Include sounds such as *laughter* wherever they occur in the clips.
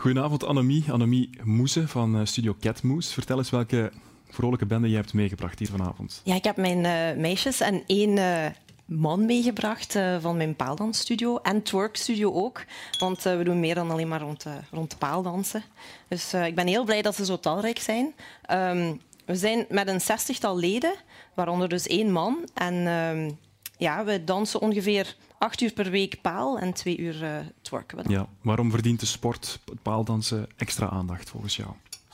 Goedenavond Annemie, Annemie Moese van eh, Studio Catmoes. Vertel eens welke vrolijke bende je hebt meegebracht hier vanavond. Ja, ik heb mijn uh, meisjes en één uh, man meegebracht van mijn paaldansstudio en twerkstudio ook. Want we doen meer dan alleen maar rond, rond paaldansen. Dus ik ben heel blij dat ze zo talrijk zijn. Um, we zijn met een zestigtal leden, waaronder dus één man. En um, ja, we dansen ongeveer acht uur per week paal en twee uur uh, twerken. Ja, waarom verdient de sport, het paaldansen, extra aandacht volgens jou?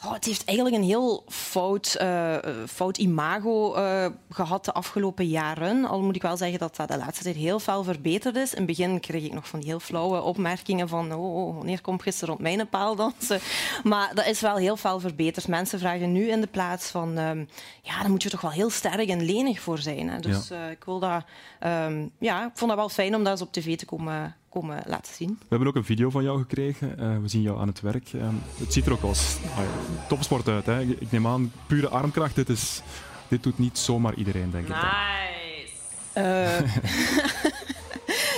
Oh, het heeft eigenlijk een heel fout, uh, fout imago uh, gehad de afgelopen jaren. Al moet ik wel zeggen dat dat de laatste tijd heel veel verbeterd is. In het begin kreeg ik nog van die heel flauwe opmerkingen van oh, oh wanneer komt gisteren rond mijn paaldansen? Maar dat is wel heel veel verbeterd. Mensen vragen nu in de plaats van um, ja, dan moet je toch wel heel sterk en lenig voor zijn. Hè. Dus ja. ik wil dat, um, ja, ik vond dat wel fijn om dat eens op tv te komen komen laten zien. We hebben ook een video van jou gekregen. Uh, we zien jou aan het werk. Uh, het ziet er ook als uh, topsport uit. Hè. Ik neem aan, pure armkracht. Dit, is, dit doet niet zomaar iedereen, denk nice. ik. Nice! *laughs* *laughs*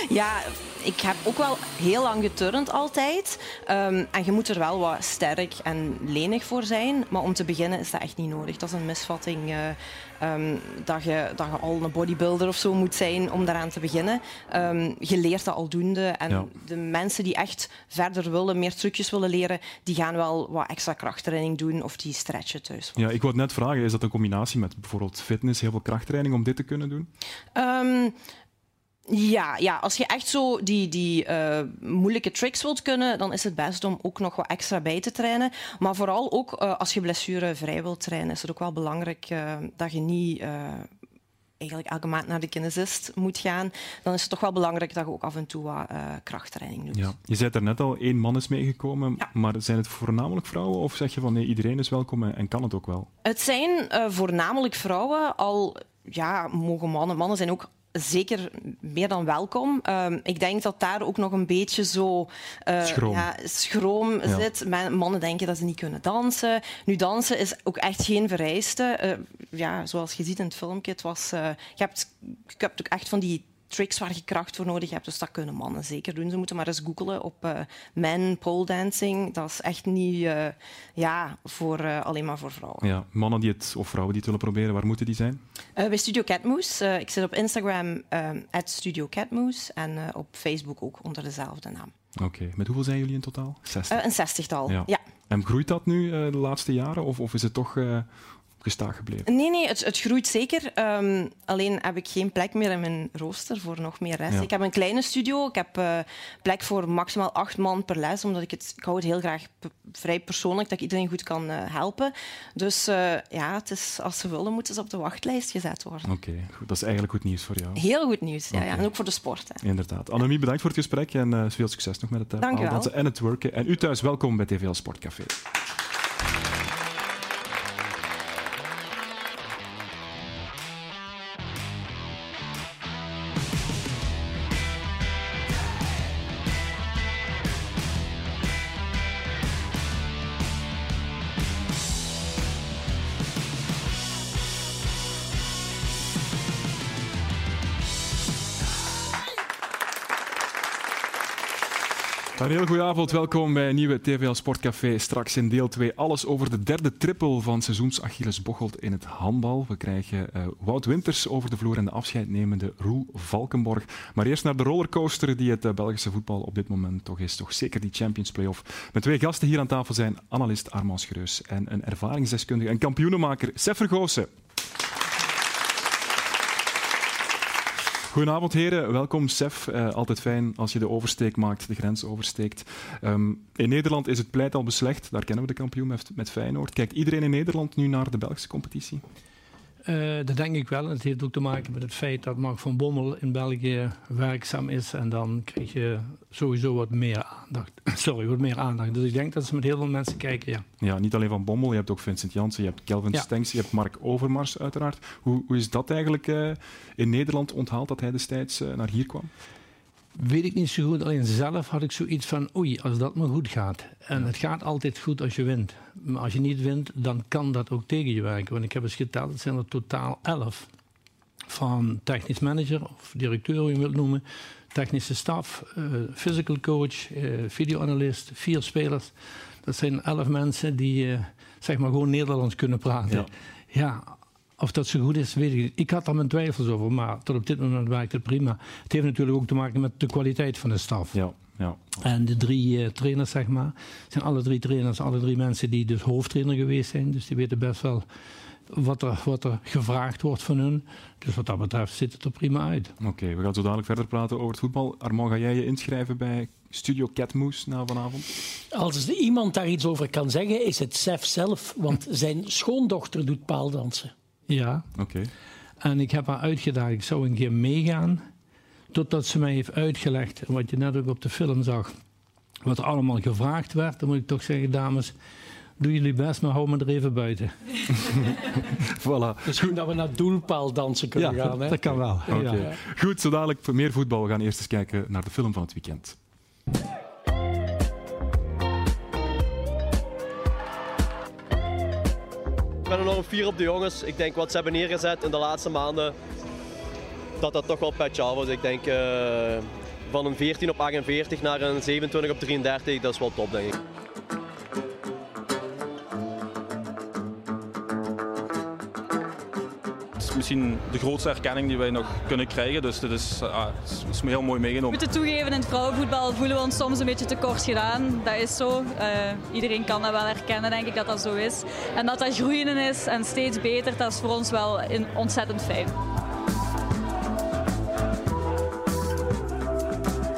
ja, ik heb ook wel heel lang geturnd altijd. Um, en je moet er wel wat sterk en lenig voor zijn. Maar om te beginnen is dat echt niet nodig. Dat is een misvatting uh, um, dat, je, dat je al een bodybuilder of zo moet zijn om daaraan te beginnen. Um, je leert dat aldoende. En ja. de mensen die echt verder willen, meer trucjes willen leren, die gaan wel wat extra krachttraining doen of die stretchen thuis. Ja, ik wou net vragen, is dat een combinatie met bijvoorbeeld fitness, heel veel krachttraining om dit te kunnen doen? Ja, ja, als je echt zo die, die uh, moeilijke tricks wilt kunnen, dan is het best om ook nog wat extra bij te trainen. Maar vooral ook uh, als je blessurevrij wilt trainen, is het ook wel belangrijk uh, dat je niet eigenlijk elke maand naar de kinesist moet gaan. Dan is het toch wel belangrijk dat je ook af en toe wat krachttraining doet. Ja. Je zei er net al, één man is meegekomen. Ja. Maar zijn het voornamelijk vrouwen of zeg je van nee, iedereen is welkom en, en kan het ook wel? Het zijn voornamelijk vrouwen, al ja, mogen mannen. Mannen zijn ook zeker meer dan welkom. Um, ik denk dat daar ook nog een beetje zo uh, schroom, ja, schroom ja. zit. Mannen denken dat ze niet kunnen dansen. Nu, dansen is ook echt geen vereiste. Uh, ja, zoals je ziet in het filmpje, het was, uh, je, hebt, je hebt ook echt van die tricks waar je kracht voor nodig hebt. Dus dat kunnen mannen zeker doen. Ze moeten maar eens googlen op uh, men pole dancing. Dat is echt niet uh, ja, voor, uh, alleen maar voor vrouwen. Ja, mannen die het, of vrouwen die het willen proberen, waar moeten die zijn? bij Studio Catmoose. ik zit op Instagram at Studio Catmoose en op Facebook ook onder dezelfde naam. Oké, okay. met hoeveel zijn jullie in totaal? 60? een zestigtal, ja. ja. En groeit dat nu de laatste jaren of, of is het toch gestaag gebleven? Nee, nee, het, het groeit zeker. Um, alleen heb ik geen plek meer in mijn rooster voor nog meer les. Ja. Ik heb een kleine studio. Ik heb uh, plek voor maximaal acht man per les, omdat ik het, ik hou het heel graag vrij persoonlijk, dat ik iedereen goed kan uh, helpen. Dus uh, ja, het is, als ze willen, moeten ze op de wachtlijst gezet worden. Oké, okay, dat is eigenlijk goed nieuws voor jou. Heel goed nieuws, ja, okay. ja. en ook voor de sport. Hè. Inderdaad. Annemie, bedankt voor het gesprek en veel succes nog met het uh, en het werken. En u thuis, welkom bij TVL Sportcafé. Een heel goede avond, welkom bij een nieuwe TVL Sportcafé. Straks in deel 2 alles over de derde triple van seizoens Achilles Bocholt in het handbal. We krijgen uh, Wout Winters over de vloer en de afscheidnemende Roel Valkenborg. Maar eerst naar de rollercoaster die het uh, Belgische voetbal op dit moment toch is. Toch zeker die Champions Playoff. Met twee gasten hier aan tafel zijn analist Armand Schreus en een ervaringsdeskundige en kampioenenmaker Sef Vergoosen. Goedenavond heren, welkom Sef. Uh, altijd fijn als je de oversteek maakt, de grens oversteekt. Um, in Nederland is het pleit al beslecht, daar kennen we de kampioen met, met Feyenoord. Kijkt iedereen in Nederland nu naar de Belgische competitie? Uh, dat denk ik wel. Het heeft ook te maken met het feit dat Mark van Bommel in België werkzaam is. En dan krijg je sowieso wat meer aandacht. *laughs* Sorry, wat meer aandacht. Dus ik denk dat ze met heel veel mensen kijken, ja. Ja, niet alleen van Bommel. Je hebt ook Vincent Janssen, je hebt Kelvin ja. Stenks, je hebt Mark Overmars uiteraard. Hoe, hoe is dat eigenlijk uh, in Nederland onthaald dat hij destijds uh, naar hier kwam? Weet ik niet zo goed. Alleen zelf had ik zoiets van, oei, als dat maar goed gaat. En ja. het gaat altijd goed als je wint. Maar als je niet wint, dan kan dat ook tegen je werken. Want ik heb eens geteld, het zijn er totaal elf. Van technisch manager of directeur, hoe je wilt noemen, technische staf, uh, physical coach, uh, videoanalist, vier spelers. Dat zijn elf mensen die uh, zeg maar gewoon Nederlands kunnen praten. Ja. ja. Of dat zo goed is, weet ik niet. Ik had daar mijn twijfels over, maar tot op dit moment werkt het prima. Het heeft natuurlijk ook te maken met de kwaliteit van de staf. Ja. Ja. En de drie trainers, zeg maar, zijn alle drie trainers, alle drie mensen die dus hoofdtrainer geweest zijn. Dus die weten best wel wat er, wat er gevraagd wordt van hun. Dus wat dat betreft ziet het er prima uit. Oké, we gaan zo dadelijk verder praten over het voetbal. Armand, ga jij je inschrijven bij Studio Catmoes na vanavond? Als er iemand daar iets over kan zeggen, is het Sef zelf. Want zijn schoondochter doet paaldansen. Ja. Oké. En ik heb haar uitgedaagd, ik zou een keer meegaan. Totdat ze mij heeft uitgelegd, wat je net ook op de film zag, wat er allemaal gevraagd werd. Dan moet ik toch zeggen, dames, doe jullie best, maar hou me er even buiten. *laughs* voilà. Misschien dat we naar doelpaaldansen kunnen ja, gaan. Hè? dat kan wel. Okay. Ja. Goed, zo dadelijk voor meer voetbal. We gaan eerst eens kijken naar de film van het weekend. Ben enorm fier op de jongens. Ik denk wat ze hebben neergezet in de laatste maanden, dat dat toch wel petje af was. Ik denk uh, van een 14 op 48 naar een 27 op 33, dat is wel top, denk ik. Misschien de grootste erkenning die wij nog kunnen krijgen. Dus dit is, uh, is, heel mooi meegenomen. We moeten toegeven, in het vrouwenvoetbal voelen we ons soms een beetje tekort gedaan. Dat is zo. Uh, iedereen kan dat wel herkennen, denk ik, dat dat zo is. En dat dat groeien is en steeds beter, dat is voor ons wel ontzettend fijn.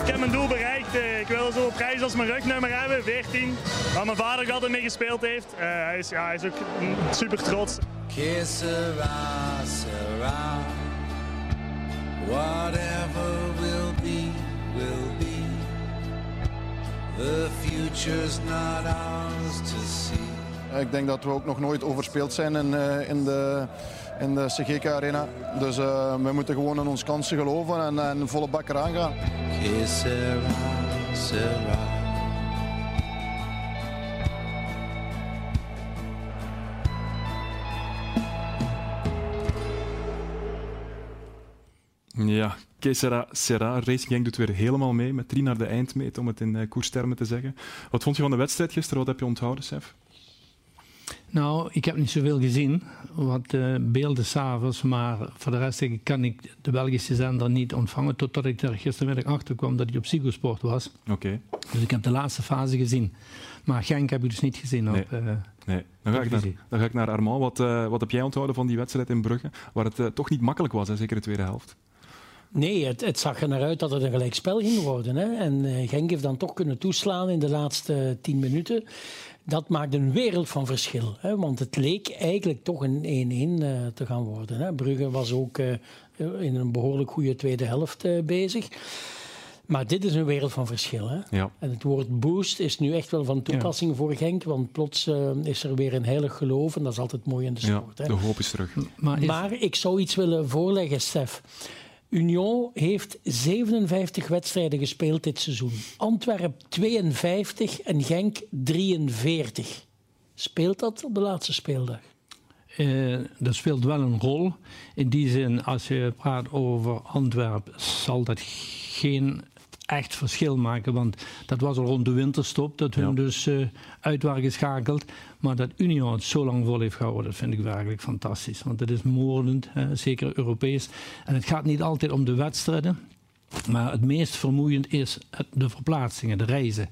Ik heb mijn doel bereikt. Ik wil zo prijs als mijn rugnummer hebben, 14. Waar mijn vader ook altijd mee gespeeld heeft. Uh, hij, is, ja, hij is ook super trots. Que sera, sera. Whatever will be, will be. The future's not ours to see. Ik denk dat we ook nog nooit overspeeld zijn in, uh, in de, in de CGK Arena. Dus uh, we moeten gewoon in onze kansen geloven en, en volle bak eraan gaan. Que sera, sera. Ja, Kesera Serra. Racing Genk doet weer helemaal mee met drie naar de eindmeet, om het in uh, koerstermen te zeggen. Wat vond je van de wedstrijd gisteren? Wat heb je onthouden, Sef? Nou, ik heb niet zoveel gezien, wat uh, beelden s'avonds, maar voor de rest kan ik de Belgische zender niet ontvangen totdat ik er gistermiddag achter kwam dat hij op Psychosport was. Oké. Okay. Dus ik heb de laatste fase gezien. Maar Genk heb ik dus niet gezien nee. op uh, Nee, dan ga, ik naar, dan ga ik naar Armand. Wat, uh, wat heb jij onthouden van die wedstrijd in Brugge, waar het toch niet makkelijk was, hè, zeker de tweede helft? Nee, het, het, zag er naar uit dat het een gelijkspel ging worden. Hè? En uh, Genk heeft dan toch kunnen toeslaan in de laatste tien minuten. Dat maakt een wereld van verschil. Hè? Want het leek eigenlijk toch een 1-1 uh, te gaan worden. Hè? Brugge was ook uh, in een behoorlijk goede tweede helft bezig. Maar dit is een wereld van verschil. Hè? Ja. En het woord boost is nu echt wel van toepassing ja. voor Genk. Want plots is er weer een heilig geloof. En dat is altijd mooi in de sport. Ja, hè? de hoop is terug. Maar, is... maar ik zou iets willen voorleggen, Stef. Union heeft 57 wedstrijden gespeeld dit seizoen. Antwerp 52 en Genk 43. Speelt dat op de laatste speeldag? Uh, dat speelt wel een rol. In die zin, als je praat over Antwerp, zal dat geen echt verschil maken. Want dat was al rond de winterstop dat hun ja. dus uh, uit waren geschakeld. Maar dat Union het zo lang vol heeft gehouden, dat vind ik werkelijk fantastisch. Want het is moordend, hè, zeker Europees. En het gaat niet altijd om de wedstrijden. Maar het meest vermoeiend is de verplaatsingen, de reizen.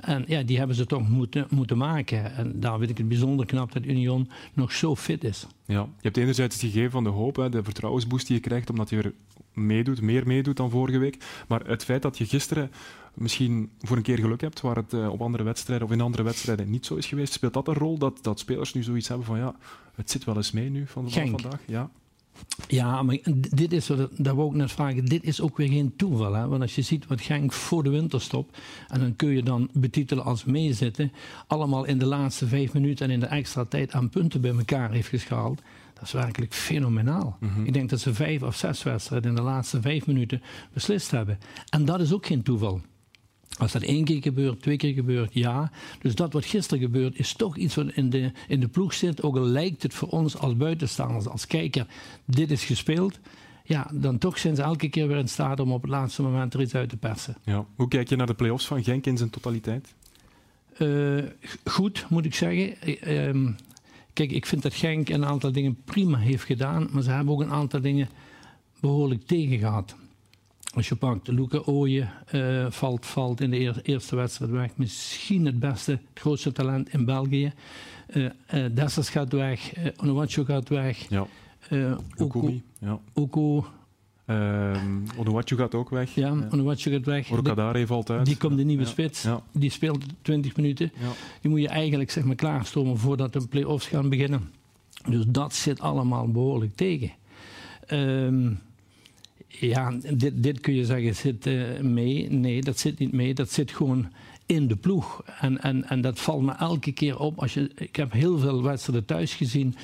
En ja, die hebben ze toch moeten, moeten maken. En daar vind ik het bijzonder knap dat Union nog zo fit is. Ja, je hebt enerzijds het gegeven van de hoop, hè, de vertrouwensboost die je krijgt, omdat je weer meedoet, meer meedoet dan vorige week. Maar het feit dat je gisteren misschien voor een keer geluk hebt, waar het uh, op andere wedstrijden of in andere wedstrijden niet zo is geweest, speelt dat een rol dat, dat spelers nu zoiets hebben van ja, het zit wel eens mee nu van, van vandaag? Ja. Ja, maar dit is, dat we ook net vragen, dit is ook weer geen toeval. Hè? Want als je ziet wat Genk voor de winterstop, en dan kun je dan betitelen als meezitten, allemaal in de laatste vijf minuten en in de extra tijd aan punten bij elkaar heeft geschaald. Dat is werkelijk fenomenaal. Mm -hmm. Ik denk dat ze vijf of zes wedstrijden in de laatste vijf minuten beslist hebben. En dat is ook geen toeval. Als dat één keer gebeurt, twee keer gebeurt, ja. Dus dat wat gisteren gebeurt, is toch iets wat in de, in de ploeg zit. Ook al lijkt het voor ons als buitenstaanders, als kijker, dit is gespeeld. ja, dan toch zijn ze elke keer weer in staat om op het laatste moment er iets uit te persen. Ja. Hoe kijk je naar de play-offs van Genk in zijn totaliteit? Uh, goed, moet ik zeggen. Uh, kijk, ik vind dat Genk een aantal dingen prima heeft gedaan, maar ze hebben ook een aantal dingen behoorlijk tegen gehad. Als je pakt, Luca Ooyen uh, valt, valt in de eerste wedstrijd weg. Misschien het beste, het grootste talent in België. Uh, uh, Dessers gaat weg, uh, Onuachu gaat weg. Ja. Okumi, ja. Oko. Um, gaat ook weg. Ja, ja. Gaat weg. Orkadare valt uit. Die komt de nieuwe ja. spits. Ja. Die speelt 20 minuten. Die moet je eigenlijk zeg maar, klaarstomen voordat de play-offs gaan beginnen. Dus dat zit allemaal behoorlijk tegen. Um, ja, dit, dit kun je zeggen zit uh, mee. Nee, dat zit niet mee. Dat zit gewoon in de ploeg. En, en, en dat valt me elke keer op. Als je, ik heb heel veel wedstrijden thuis gezien.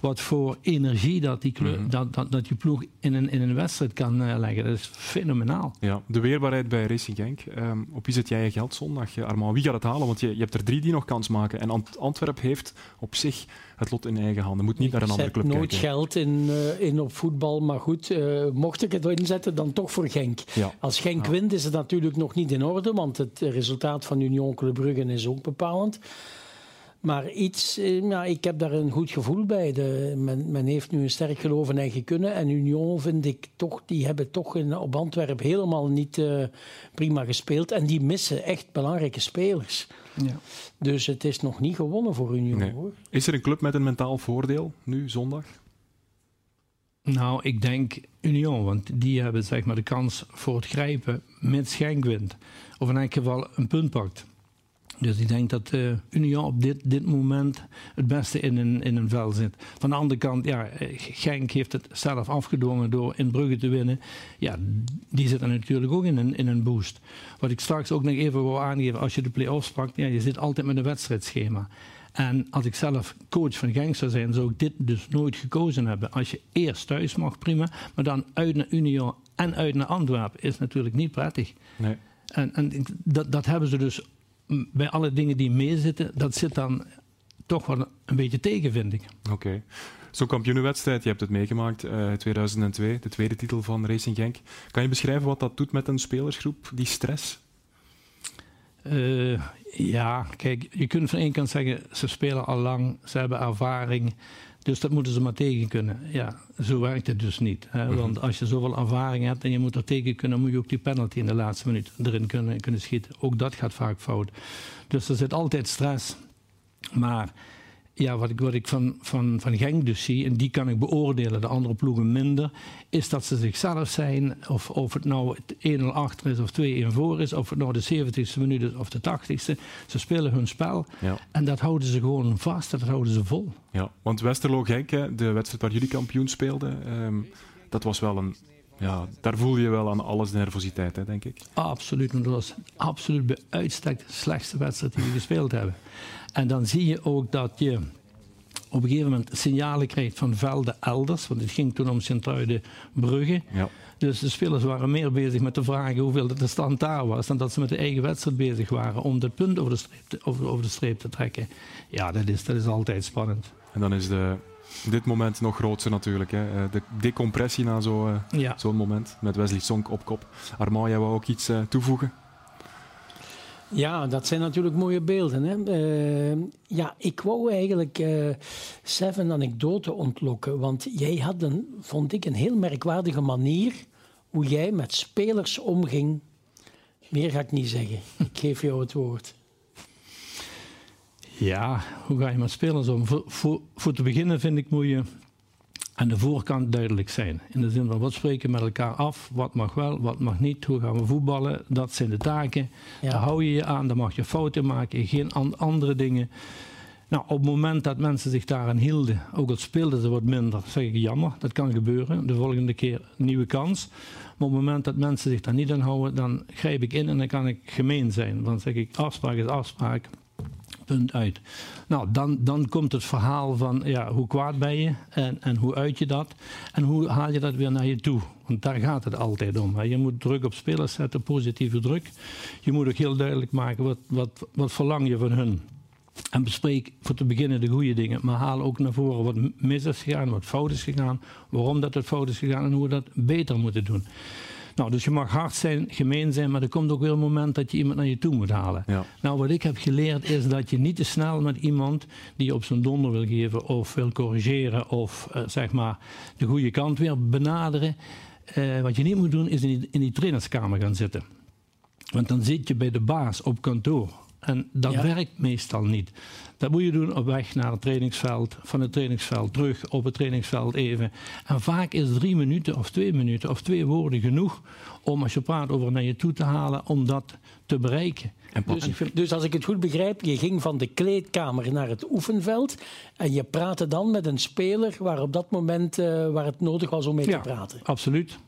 Wat voor energie dat die, kleur, mm-hmm. dat, dat, dat je ploeg in een, in een wedstrijd kan uh, leggen. Dat is fenomenaal. Ja, de weerbaarheid bij Racing Genk. Um, op wie zet jij je geld zondag? Armand, wie gaat het halen? Want je, je hebt er drie die nog kans maken. En Ant Antwerp heeft op zich het lot in eigen handen. Moet niet ik naar een andere club nooit kijken. geld in, uh, in op voetbal. Maar goed, uh, mocht ik het inzetten, dan toch voor Genk. Ja. Als Genk Ja. wint, is het natuurlijk nog niet in orde. Want het resultaat van Union Club Brugge is ook bepalend. Maar iets, eh, ja, ik heb daar een goed gevoel bij. De, men, men, heeft nu een sterk geloof in eigen kunnen. En Union vind ik toch, die hebben toch in, op Antwerpen helemaal niet uh, prima gespeeld. En die missen echt belangrijke spelers. Ja. Dus het is nog niet gewonnen voor Union. Nee. Hoor. Is er een club met een mentaal voordeel nu, zondag? Nou, ik denk Union, want die hebben zeg maar, de kans voor het grijpen met Schenk wint. Of in elk geval een punt pakt. Dus ik denk dat uh, Union op dit, dit moment het beste in een, in een vel zit. Van de andere kant, ja, Genk heeft het zelf afgedwongen door in Brugge te winnen. Ja, die zitten natuurlijk ook in een, in een boost. Wat ik straks ook nog even wil aangeven, als je de play-offs pakt, ja, je zit altijd met een wedstrijdschema. En als ik zelf coach van Genk zou zijn, zou ik dit dus nooit gekozen hebben. Als je eerst thuis mag, prima. Maar dan uit naar Union en uit naar Antwerpen is natuurlijk niet prettig. Nee. En, en dat, dat hebben ze dus bij alle dingen die meezitten, dat zit dan toch wel een beetje tegen, vind ik. Oké. Okay. Zo'n kampioenenwedstrijd, je hebt het meegemaakt, uh, 2002, de tweede titel van Racing Genk. Kan je beschrijven wat dat doet met een spelersgroep, die stress? Uh, ja, kijk, je kunt van één kant zeggen, ze spelen al lang, ze hebben ervaring. Dus dat moeten ze maar tegen kunnen. Ja, zo werkt het dus niet. Hè? -hmm. Want als je zoveel ervaring hebt en je moet er tegen kunnen, moet je ook die penalty in de laatste minuut erin kunnen, kunnen schieten. Ook dat gaat vaak fout. Dus er zit altijd stress. Maar ja, wat ik, wat ik van, van, van Genk dus zie, en die kan ik beoordelen, de andere ploegen minder, is dat ze zichzelf zijn. Of, of het nou 1-0 achter is of 2-1 voor is, of het nou de 70ste minuut is of de 80ste. Ze spelen hun spel ja. en dat houden ze gewoon vast, dat houden ze vol. Ja, want Westerlo Genk, de wedstrijd waar jullie kampioen speelden, um, dat was wel een. Ja, daar voel je wel aan alles de nervositeit, hè, denk ik. Absoluut, dat was absoluut bij uitstek de slechtste wedstrijd die we gespeeld hebben. En dan zie je ook dat je op een gegeven moment signalen krijgt van velden elders. Want het ging toen om Sint-Truiden-Brugge. Ja. Dus de spelers waren meer bezig met de vragen hoeveel de stand daar was. dan dat ze met de eigen wedstrijd bezig waren om dat punt over de streep te, over, over de streep te trekken. Ja, dat is, dat is altijd spannend. En dan is de, dit moment nog groter natuurlijk. Hè. De decompressie na zo'n uh, ja. zo moment. Met Wesley Sonk op kop. Armand, jij wou ook iets uh, toevoegen? Ja, dat zijn natuurlijk mooie beelden. Hè? Uh, ja, ik wou eigenlijk uh, Seven anekdoten ontlokken. Want jij had een, vond ik, een heel merkwaardige manier hoe jij met spelers omging. Meer ga ik niet zeggen. Ik geef jou het woord. Ja, hoe ga je met spelers om? Voor, voor, voor te beginnen vind ik moet je aan de voorkant duidelijk zijn. In de zin van wat spreken we met elkaar af, wat mag wel, wat mag niet, hoe gaan we voetballen, dat zijn de taken. Ja. Daar hou je je aan, daar mag je fouten maken, geen an andere dingen. Nou, op het moment dat mensen zich daaraan hielden, ook al speelden ze wat minder, zeg ik jammer, dat kan gebeuren. De volgende keer een nieuwe kans. Maar op het moment dat mensen zich daar niet aan houden, dan grijp ik in en dan kan ik gemeen zijn. Dan zeg ik, afspraak is afspraak. Punt uit. Nou, dan, dan komt het verhaal van ja, hoe kwaad ben je en, en hoe uit je dat en hoe haal je dat weer naar je toe. Want daar gaat het altijd om. Je moet druk op spelers zetten, positieve druk. Je moet ook heel duidelijk maken wat, wat, wat verlang je van hun. En bespreek voor te beginnen de goede dingen. Maar haal ook naar voren wat mis is gegaan, wat fout is gegaan. Waarom dat het fout is gegaan en hoe we dat beter moeten doen. Nou, dus je mag hard zijn, gemeen zijn, maar er komt ook weer een moment dat je iemand naar je toe moet halen. Ja. Nou, wat ik heb geleerd is dat je niet te snel met iemand die je op zijn donder wil geven of wil corrigeren of uh, zeg maar de goede kant weer benaderen. Uh, wat je niet moet doen is in die, in die trainerskamer gaan zitten. Want dan zit je bij de baas op kantoor. En dat ja. werkt meestal niet. Dat moet je doen op weg naar het trainingsveld, van het trainingsveld terug op het trainingsveld even. En vaak is drie minuten of twee minuten of twee woorden genoeg om als je praat over naar je toe te halen om dat te bereiken. Dus, dus, als ik het goed begrijp, je ging van de kleedkamer naar het oefenveld en je praatte dan met een speler waar op dat moment uh, waar het nodig was om mee ja, te praten. Absoluut.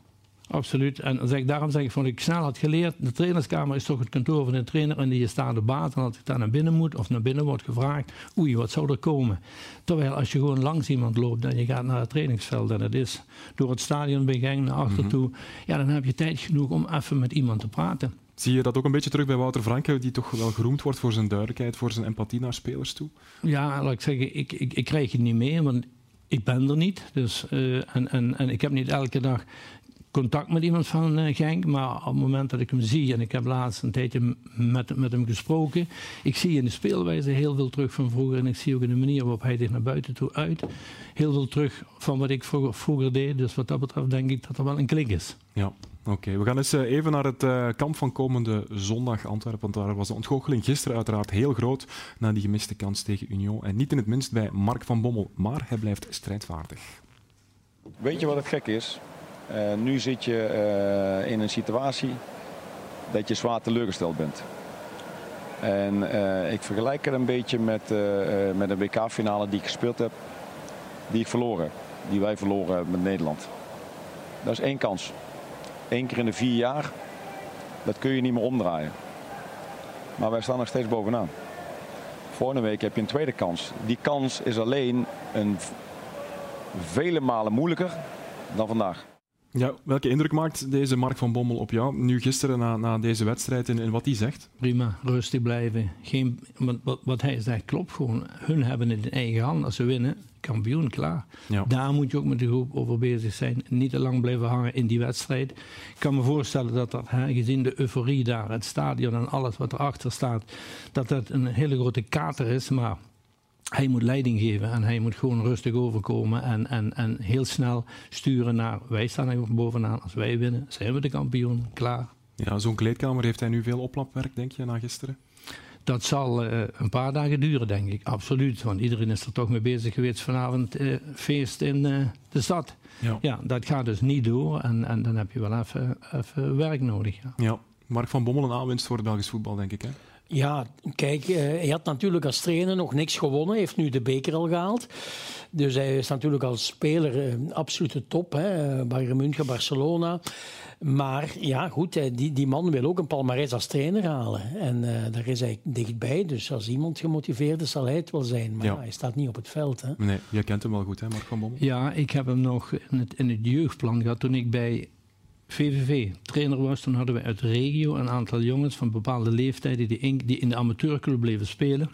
Absoluut. En zeg, daarom zeg ik van ik snel had geleerd. De trainerskamer is toch het kantoor van de trainer en die staat de baat. En als ik daar naar binnen moet of naar binnen wordt gevraagd, oei, wat zou er komen? Terwijl als je gewoon langs iemand loopt en je gaat naar het trainingsveld en het is door het stadion Genk naar achter toe, mm -hmm. ja, dan heb je tijd genoeg om even met iemand te praten. Zie je dat ook een beetje terug bij Wouter Franke, die toch wel geroemd wordt voor zijn duidelijkheid, voor zijn empathie naar spelers toe? Ja, laat ik zeggen, ik, ik, ik krijg het niet mee, want ik ben er niet. Dus, uh, en, en, en ik heb niet elke dag contact met iemand van uh, Genk. Maar op het moment dat ik hem zie, en ik heb laatst een tijdje met, met hem gesproken. Ik zie in de speelwijze heel veel terug van vroeger. En ik zie ook in de manier waarop hij zich naar buiten toe uit. Heel veel terug van wat ik vroeger, vroeger deed. Dus wat dat betreft denk ik dat er wel een klik is. Ja. Oké, okay, we gaan eens even naar het uh, kamp van komende zondag Antwerpen. Want daar was de ontgoocheling gisteren uiteraard heel groot na die gemiste kans tegen Union. En niet in het minst bij Mark van Bommel, maar hij blijft strijdvaardig. Weet je wat het gek is? Uh, nu zit je uh, in een situatie dat je zwaar teleurgesteld bent. En uh, ik vergelijk het een beetje met, met een WK-finale die ik gespeeld heb, die ik verloren. Die wij verloren hebben met Nederland. Dat is één kans. Eén keer in de vier jaar, dat kun je niet meer omdraaien. Maar wij staan nog steeds bovenaan. Volgende week heb je een tweede kans. Die kans is alleen een vele malen moeilijker dan vandaag. Ja, welke indruk maakt deze Mark van Bommel op jou nu gisteren na, na deze wedstrijd en, en wat hij zegt? Prima, rustig blijven. Geen, wat, wat hij zegt klopt gewoon. Hun hebben het in eigen hand. Als ze winnen, kampioen, klaar. Ja. Daar moet je ook met de groep over bezig zijn. Niet te lang blijven hangen in die wedstrijd. Ik kan me voorstellen dat dat, hè, gezien de euforie daar, het stadion en alles wat erachter staat, dat dat een hele grote kater is. Maar hij moet leiding geven en hij moet gewoon rustig overkomen en, en, en heel snel sturen naar wij staan er bovenaan. Als wij winnen, zijn we de kampioen, klaar. Ja, zo'n kleedkamer heeft hij nu veel oplapwerk, denk je, na gisteren? Dat zal uh, een paar dagen duren, denk ik. Absoluut. Want iedereen is er toch mee bezig geweest vanavond uh, feest in uh, de stad. Ja. ja. dat gaat dus niet door. En, en dan heb je wel even, even werk nodig. Ja. ja. Mark van Bommel een aanwinst voor het Belgisch voetbal, denk ik. Hè? Ja, kijk, uh, hij had natuurlijk als trainer nog niks gewonnen. Hij heeft nu de beker al gehaald. Dus hij is natuurlijk als speler uh, absolute top. Hè. Bayern München, Barcelona. Maar ja, goed, die, die man wil ook een palmarès als trainer halen. En uh, daar is hij dichtbij. Dus als iemand gemotiveerd is, zal hij het wel zijn. Maar ja. hij staat niet op het veld. Hè. Nee, jij kent hem wel goed, hè, Mark van Bommel? Ja, ik heb hem nog in het, in het jeugdplan gehad toen ik bij VVV trainer was, toen hadden we uit de regio een aantal jongens van bepaalde leeftijden die in, die in de amateurclub bleven spelen.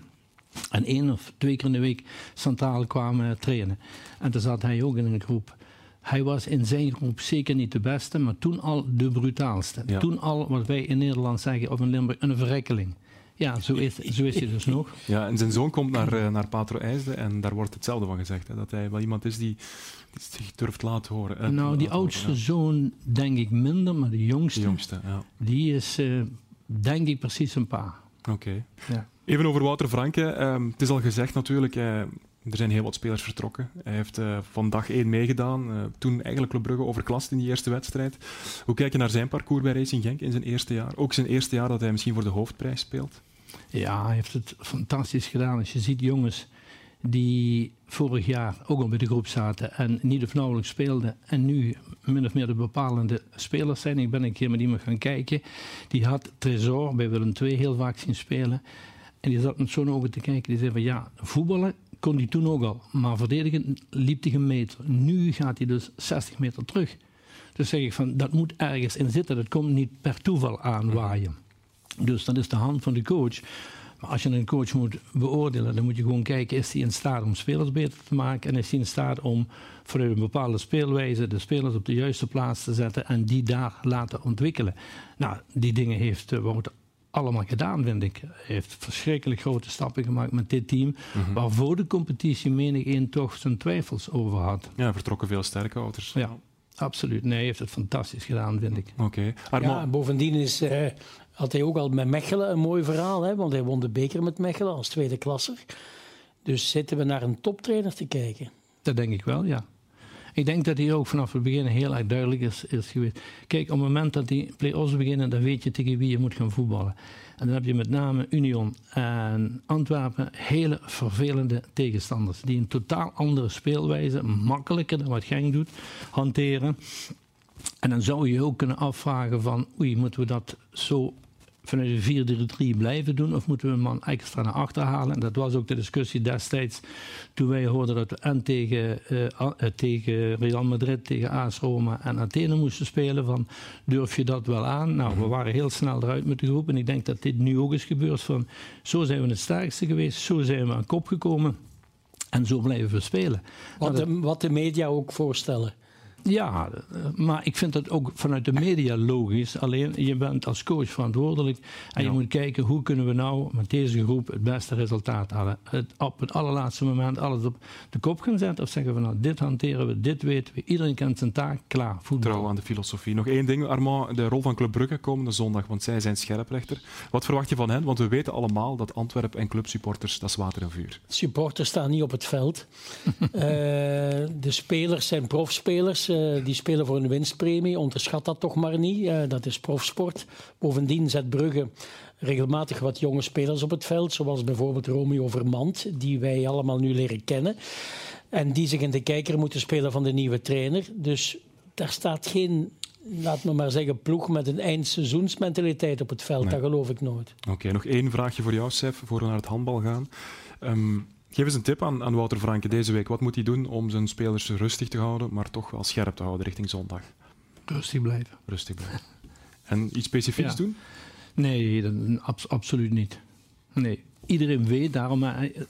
En één of twee keer in de week centraal kwamen trainen. En toen zat hij ook in een groep. Hij was in zijn groep zeker niet de beste, maar toen al de brutaalste. Ja. Toen al wat wij in Nederland zeggen, of in Limburg, een verrekkeling. Ja, zo is, zo is hij dus nog. Ja, en zijn zoon komt naar, naar Patro IJsde en daar wordt hetzelfde van gezegd. Hè, dat hij wel iemand is die, die zich durft laten horen. Uit, nou, die oudste horen, ja. zoon denk ik minder, maar de jongste, de jongste ja. die is uh, denk ik precies een pa. Oké. Okay. Ja. Even over Wouter Franke. Um, het is al gezegd natuurlijk, uh, er zijn heel wat spelers vertrokken. Hij heeft uh, van dag één meegedaan. Toen eigenlijk Club Brugge overklast in die eerste wedstrijd. Hoe kijk je naar zijn parcours bij Racing Genk in zijn eerste jaar? Ook zijn eerste jaar dat hij misschien voor de hoofdprijs speelt? Ja, hij heeft het fantastisch gedaan. Als je ziet jongens die vorig jaar ook al bij de groep zaten en niet of nauwelijks speelden en nu min of meer de bepalende spelers zijn. Ik ben een keer met iemand gaan kijken. Die had Tresor bij Willem II heel vaak zien spelen. En die zat met zo'n ogen te kijken. Die zei van ja, voetballen kon hij toen ook al. Maar verdedigen liep hij een meter. Nu gaat hij dus 60 meter terug. Dus zeg ik van dat moet ergens in zitten. Dat komt niet per toeval aanwaaien. Dus dat is de hand van de coach. Maar als je een coach moet beoordelen, dan moet je gewoon kijken: is hij in staat om spelers beter te maken? En is hij in staat om vanuit een bepaalde speelwijze de spelers op de juiste plaats te zetten en die daar laten ontwikkelen? Nou, die dingen heeft uh, Wout allemaal gedaan, vind ik. Hij heeft verschrikkelijk grote stappen gemaakt met dit team. Mm Waar voor de competitie menig één toch zijn twijfels over had. Ja, vertrokken veel sterke ouders. Ja. Absoluut, nee, hij heeft het fantastisch gedaan, vind ik. Oké. Ja, bovendien is, uh, had hij ook al met Mechelen een mooi verhaal, hè, want hij won de beker met Mechelen als tweede klasser. Dus zitten we naar een toptrainer te kijken? Dat denk ik wel, ja. Ik denk dat hij ook vanaf het begin heel erg duidelijk is, is geweest. Kijk, op het moment dat die play-offs beginnen, dan weet je tegen wie je moet gaan voetballen. En dan heb je met name Union en Antwerpen hele vervelende tegenstanders. Die een totaal andere speelwijze, makkelijker dan wat Genk doet, hanteren. En dan zou je ook kunnen afvragen van, oei, moeten we dat zo vanuit de 4-3 blijven doen of moeten we een man extra naar achter halen? En dat was ook de discussie destijds toen wij hoorden dat we en tegen, uh, tegen Real Madrid, tegen AS Roma en Athene moesten spelen van durf je dat wel aan? Nou, we mhm. waren heel snel eruit met de groep en ik denk dat dit nu ook is gebeurd van zo zijn we het sterkste geweest, zo zijn we aan kop gekomen en zo blijven we spelen. Wat, nou, de, wat de media ook voorstellen. Ja, maar ik vind dat ook vanuit de media logisch. Alleen je bent als coach verantwoordelijk. En je moet kijken hoe kunnen we nou met deze groep het beste resultaat halen. Het, op het allerlaatste moment alles op de kop gaan zetten. Of zeggen we nou dit hanteren we, dit weten we. Iedereen kent zijn taak, klaar, voetbal. Trouw aan de filosofie. Nog één ding Armand, de rol van Club Brugge komende zondag. Want zij zijn scherprechter. Wat verwacht je van hen? Want we weten allemaal dat Antwerp en clubsupporters, dat is water en vuur. Supporters staan niet op het veld. uh, *laughs* de spelers zijn profspelers eh, die spelen voor een winstpremie. Onderschat dat toch maar niet. Uh, dat is profsport. Bovendien zet Brugge regelmatig wat jonge spelers op het veld. Zoals bijvoorbeeld Romeo Vermand, die wij allemaal nu leren kennen. En die zich in de kijker moeten spelen van de nieuwe trainer. Dus daar staat geen laat me maar zeggen, ploeg met een eindseizoensmentaliteit op het veld. Dat geloof ik nooit. Oké, nog één vraagje voor jou, Sef, voor we naar het handbal gaan. Um, Geef eens een tip aan, aan Wouter Franke deze week. Wat moet hij doen om zijn spelers rustig te houden, maar toch wel scherp te houden richting zondag? Rustig blijven. Rustig blijven. En iets specifieks doen? Nee, dat, absoluut niet. Nee. Iedereen weet daarom,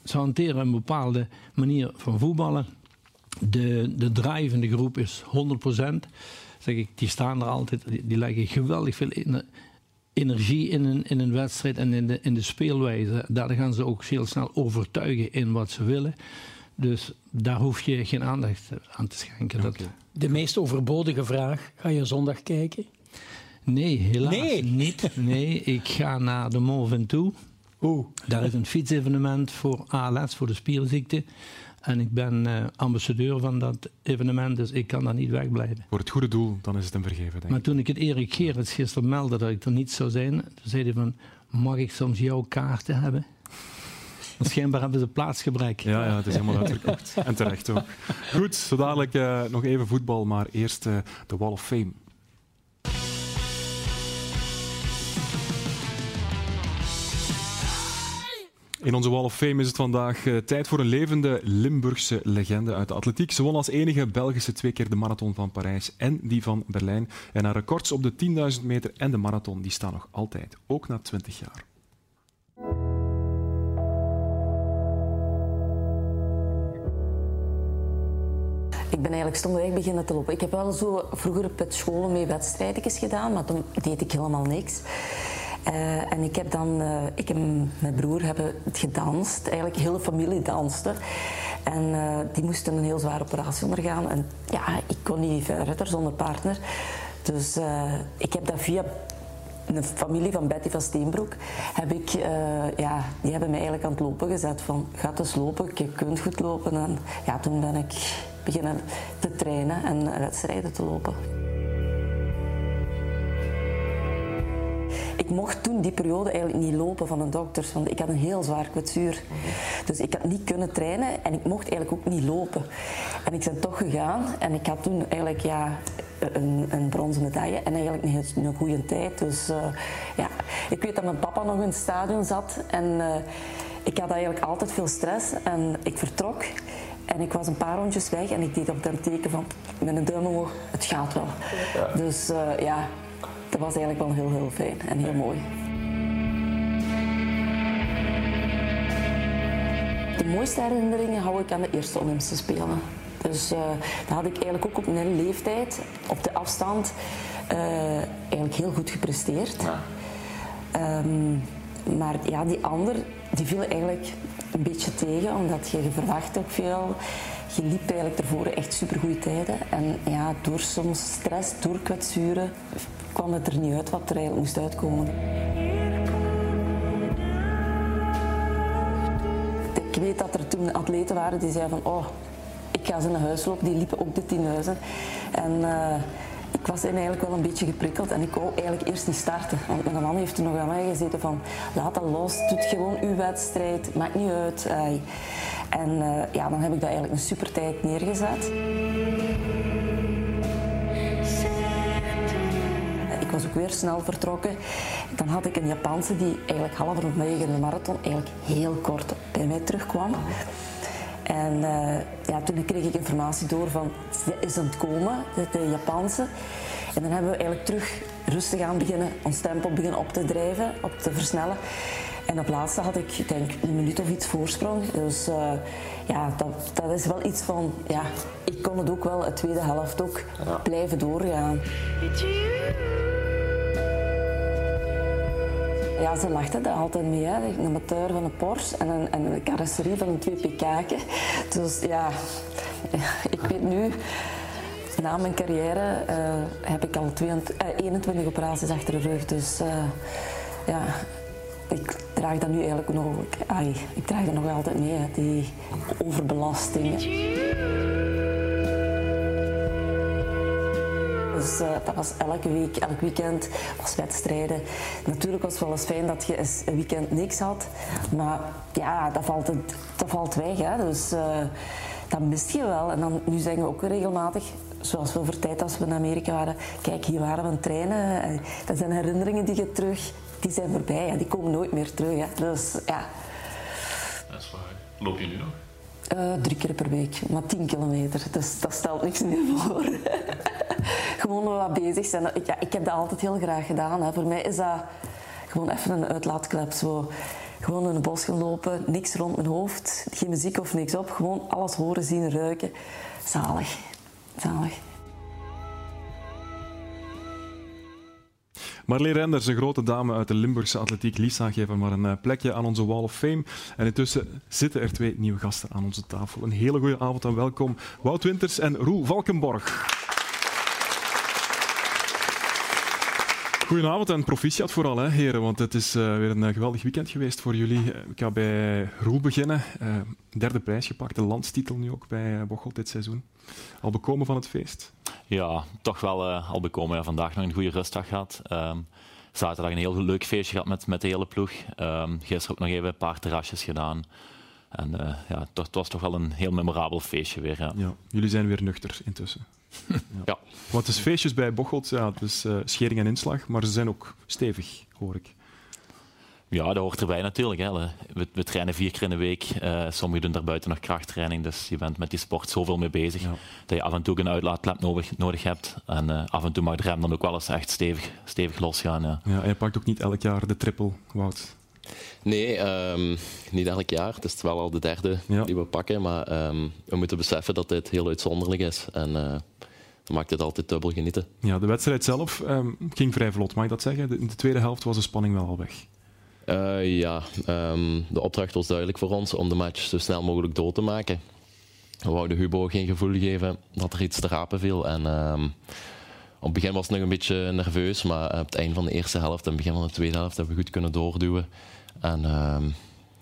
ze hanteren een bepaalde manier van voetballen. De, de drijvende groep is 100%. Zeg ik, die staan er altijd, die, die leggen geweldig veel in, energie in een, in een wedstrijd en in de, in de speelwijze. Daar gaan ze ook heel snel overtuigen in wat ze willen. Dus daar hoef je geen aandacht aan te schenken. Dat... De meest overbodige vraag: ga je zondag kijken? Nee, helaas niet. Nee, ik ga naar de Mont Ventoux. Oeh. Daar is een fietsevenement voor ALS, voor de spierziekte. En ik ben uh, ambassadeur van dat evenement, dus ik kan daar niet wegblijven. Voor het goede doel, dan is het een vergeven, denk ik. Maar toen ik het Erik Gerrits gisteren meldde dat ik er niet zou zijn, toen zei hij van, mag ik soms jouw kaarten hebben? *laughs* Want schijnbaar hebben ze plaatsgebrek. Ja, ja, het is helemaal uitverkocht. *laughs* en terecht ook. Goed, zo dadelijk uh, nog even voetbal, maar eerst uh, de Wall of Fame. In onze Wall of Fame is het vandaag uh, tijd voor een levende Limburgse legende uit de atletiek. Ze won als enige Belgische twee keer de marathon van Parijs en die van Berlijn. En haar records op de 10.000 meter en de marathon die staan nog altijd, ook na 20 jaar. Ik ben eigenlijk stomweg beginnen te lopen. Ik heb wel zo vroeger op het school mee wedstrijdjes gedaan, maar toen deed ik helemaal niks. Uh, en ik heb dan, uh, ik en mijn broer hebben het gedanst. Eigenlijk hele familie danste. En uh, die moesten een heel zware operatie ondergaan. En ja, ik kon niet verder zonder partner. Dus ik heb dat via een familie van Betty van Steenbroek, heb ik, ja, die hebben mij eigenlijk aan het lopen gezet. Van, ga eens lopen, je kunt goed lopen. En ja, toen ben ik beginnen te trainen en wedstrijden te lopen. Ik mocht toen die periode eigenlijk niet lopen van een dokter, want ik had een heel zwaar kwetsuur. Dus ik had niet kunnen trainen en ik mocht eigenlijk ook niet lopen. En ik ben toch gegaan en ik had toen eigenlijk ja, een, een bronzen medaille en eigenlijk een, een goede tijd. Dus uh, ja, ik weet dat mijn papa nog in het stadion zat en uh, ik had eigenlijk altijd veel stress en ik vertrok. En ik was een paar rondjes weg en ik deed op dat teken van met een duim omhoog, het gaat wel. Dus uh, ja, dat was eigenlijk wel heel, heel fijn en heel mooi. De mooiste herinneringen hou ik aan de eerste Olympische Spelen. Dus uh, daar had ik eigenlijk ook op mijn leeftijd, op de afstand, uh, eigenlijk heel goed gepresteerd. Ja. Um, maar ja, die ander, die viel eigenlijk een beetje tegen, omdat je, je verwacht ook veel. Je liep eigenlijk ervoor echt supergoeie tijden. En ja, door soms stress, door kwetsuren, kwam het er niet uit wat er eigenlijk moest uitkomen. Ik weet dat er toen atleten waren die zeiden van, oh, ik ga ze naar huis lopen. Die liepen ook de tienhuizen. En uh, ik was eigenlijk wel een beetje geprikkeld en ik wou eigenlijk eerst niet starten. Want mijn man heeft toen nog aan mij gezeten van, laat dat los, doe gewoon uw wedstrijd, maakt niet uit. En uh, ja, dan heb ik dat eigenlijk een super tijd neergezet. Ik was ook weer snel vertrokken. Dan had ik een Japanse die eigenlijk halverwege de marathon eigenlijk heel kort bij mij terugkwam. En uh, ja, toen kreeg ik informatie door van, ze is aan het komen, de Japanse. En dan hebben we eigenlijk terug rustig aan beginnen, ons tempo beginnen op te drijven, op te versnellen. En op laatste had ik, ik denk, een minuut of iets voorsprong. Dus uh, ja, dat, dat is wel iets van, ja, ik kon het ook wel, de tweede helft ook, blijven doorgaan. Ja, ze lachten daar altijd mee. Hè. Een motor van een Porsche en een, en carrosserie van een 2 pk. Dus ja, *laughs* ik weet nu, na mijn carrière uh, heb ik al 22, uh, 21 operaties achter de rug. Dus uh, ja, ik draag dat nu eigenlijk nog, ik draag dat nog altijd mee, die overbelasting. Dus uh, dat was elke week, elk weekend was wedstrijden. Natuurlijk was het wel eens fijn dat je eens een weekend niks had. Maar ja, dat valt, dat valt weg. Hè. Dus uh, dat mist je wel. En dan, nu zeggen we ook regelmatig, zoals we voor tijd als we in Amerika waren, kijk, hier waren we aan het trainen. Eh, dat zijn herinneringen die je terug, die zijn voorbij. Hè. Die komen nooit meer terug. Hè. Dus ja. Dat is waar. Loop je nu nog? Uh, drie keer per week, maar tien kilometer. Dus dat stelt niks meer *laughs* voor. gewoon wat bezig zijn. Ja, ik heb dat altijd heel graag gedaan. Hè. Voor mij is dat gewoon even een uitlaatklep. Zo. Gewoon in het bos gaan lopen, niks rond mijn hoofd, geen muziek of niks op. Gewoon alles horen, zien, ruiken. Zalig. Zalig. Marlee Renders, een grote dame uit de Limburgse atletiek. Lisa, geven maar een eh, plekje aan onze Wall of Fame. En intussen zitten er twee nieuwe gasten aan onze tafel. Een hele goede avond en welkom. Wout Winters en Roel Valkenborg. Goedenavond en proficiat vooral, hè, heren, want het is uh, weer een uh, geweldig weekend geweest voor jullie. Eh, ik ga bij Roel beginnen. Derde prijs gepakt, de landstitel nu ook bij Bocholt dit seizoen. Al bekomen van het feest? Ja, toch wel al bekomen. Ja, vandaag nog een goede rustdag gehad. Um, zaterdag een heel leuk feestje gehad met, met de hele ploeg. Um, gisteren ook nog even een paar terrasjes gedaan. En ja, het was toch wel een heel memorabel feestje weer. Ja. ja jullie zijn weer nuchter intussen. *laughs* ja. Want het is feestjes bij Bocholt, ja, het is uh, schering en inslag, maar ze zijn ook stevig, hoor ik. Ja, dat hoort erbij natuurlijk. Hè. We, we, trainen vier keer in de week. Uh, sommigen doen daarbuiten nog krachttraining. Dus je bent met die sport zoveel mee bezig dat je af en toe een uitlaatklep nodig, nodig hebt. En uh, af en toe mag de rem dan ook wel eens echt stevig, stevig losgaan. Ja. Ja, en je pakt ook niet elk jaar de triple, Wout? Nee, um, niet elk jaar. Het is wel al de derde ja. die we pakken. Maar um, we moeten beseffen dat dit heel uitzonderlijk is. En uh, dat maakt het altijd dubbel genieten. Ja, de wedstrijd zelf um, ging vrij vlot, mag ik dat zeggen? In de tweede helft was de spanning wel al weg. Uh, ja, de opdracht was duidelijk voor ons om de match zo snel mogelijk dood te maken. We wouden Hubo geen gevoel geven dat er iets te rapen viel. En, op het begin was het nog een beetje nerveus, maar op het einde van de eerste helft en het begin van de tweede helft hebben we goed kunnen doorduwen. En uh,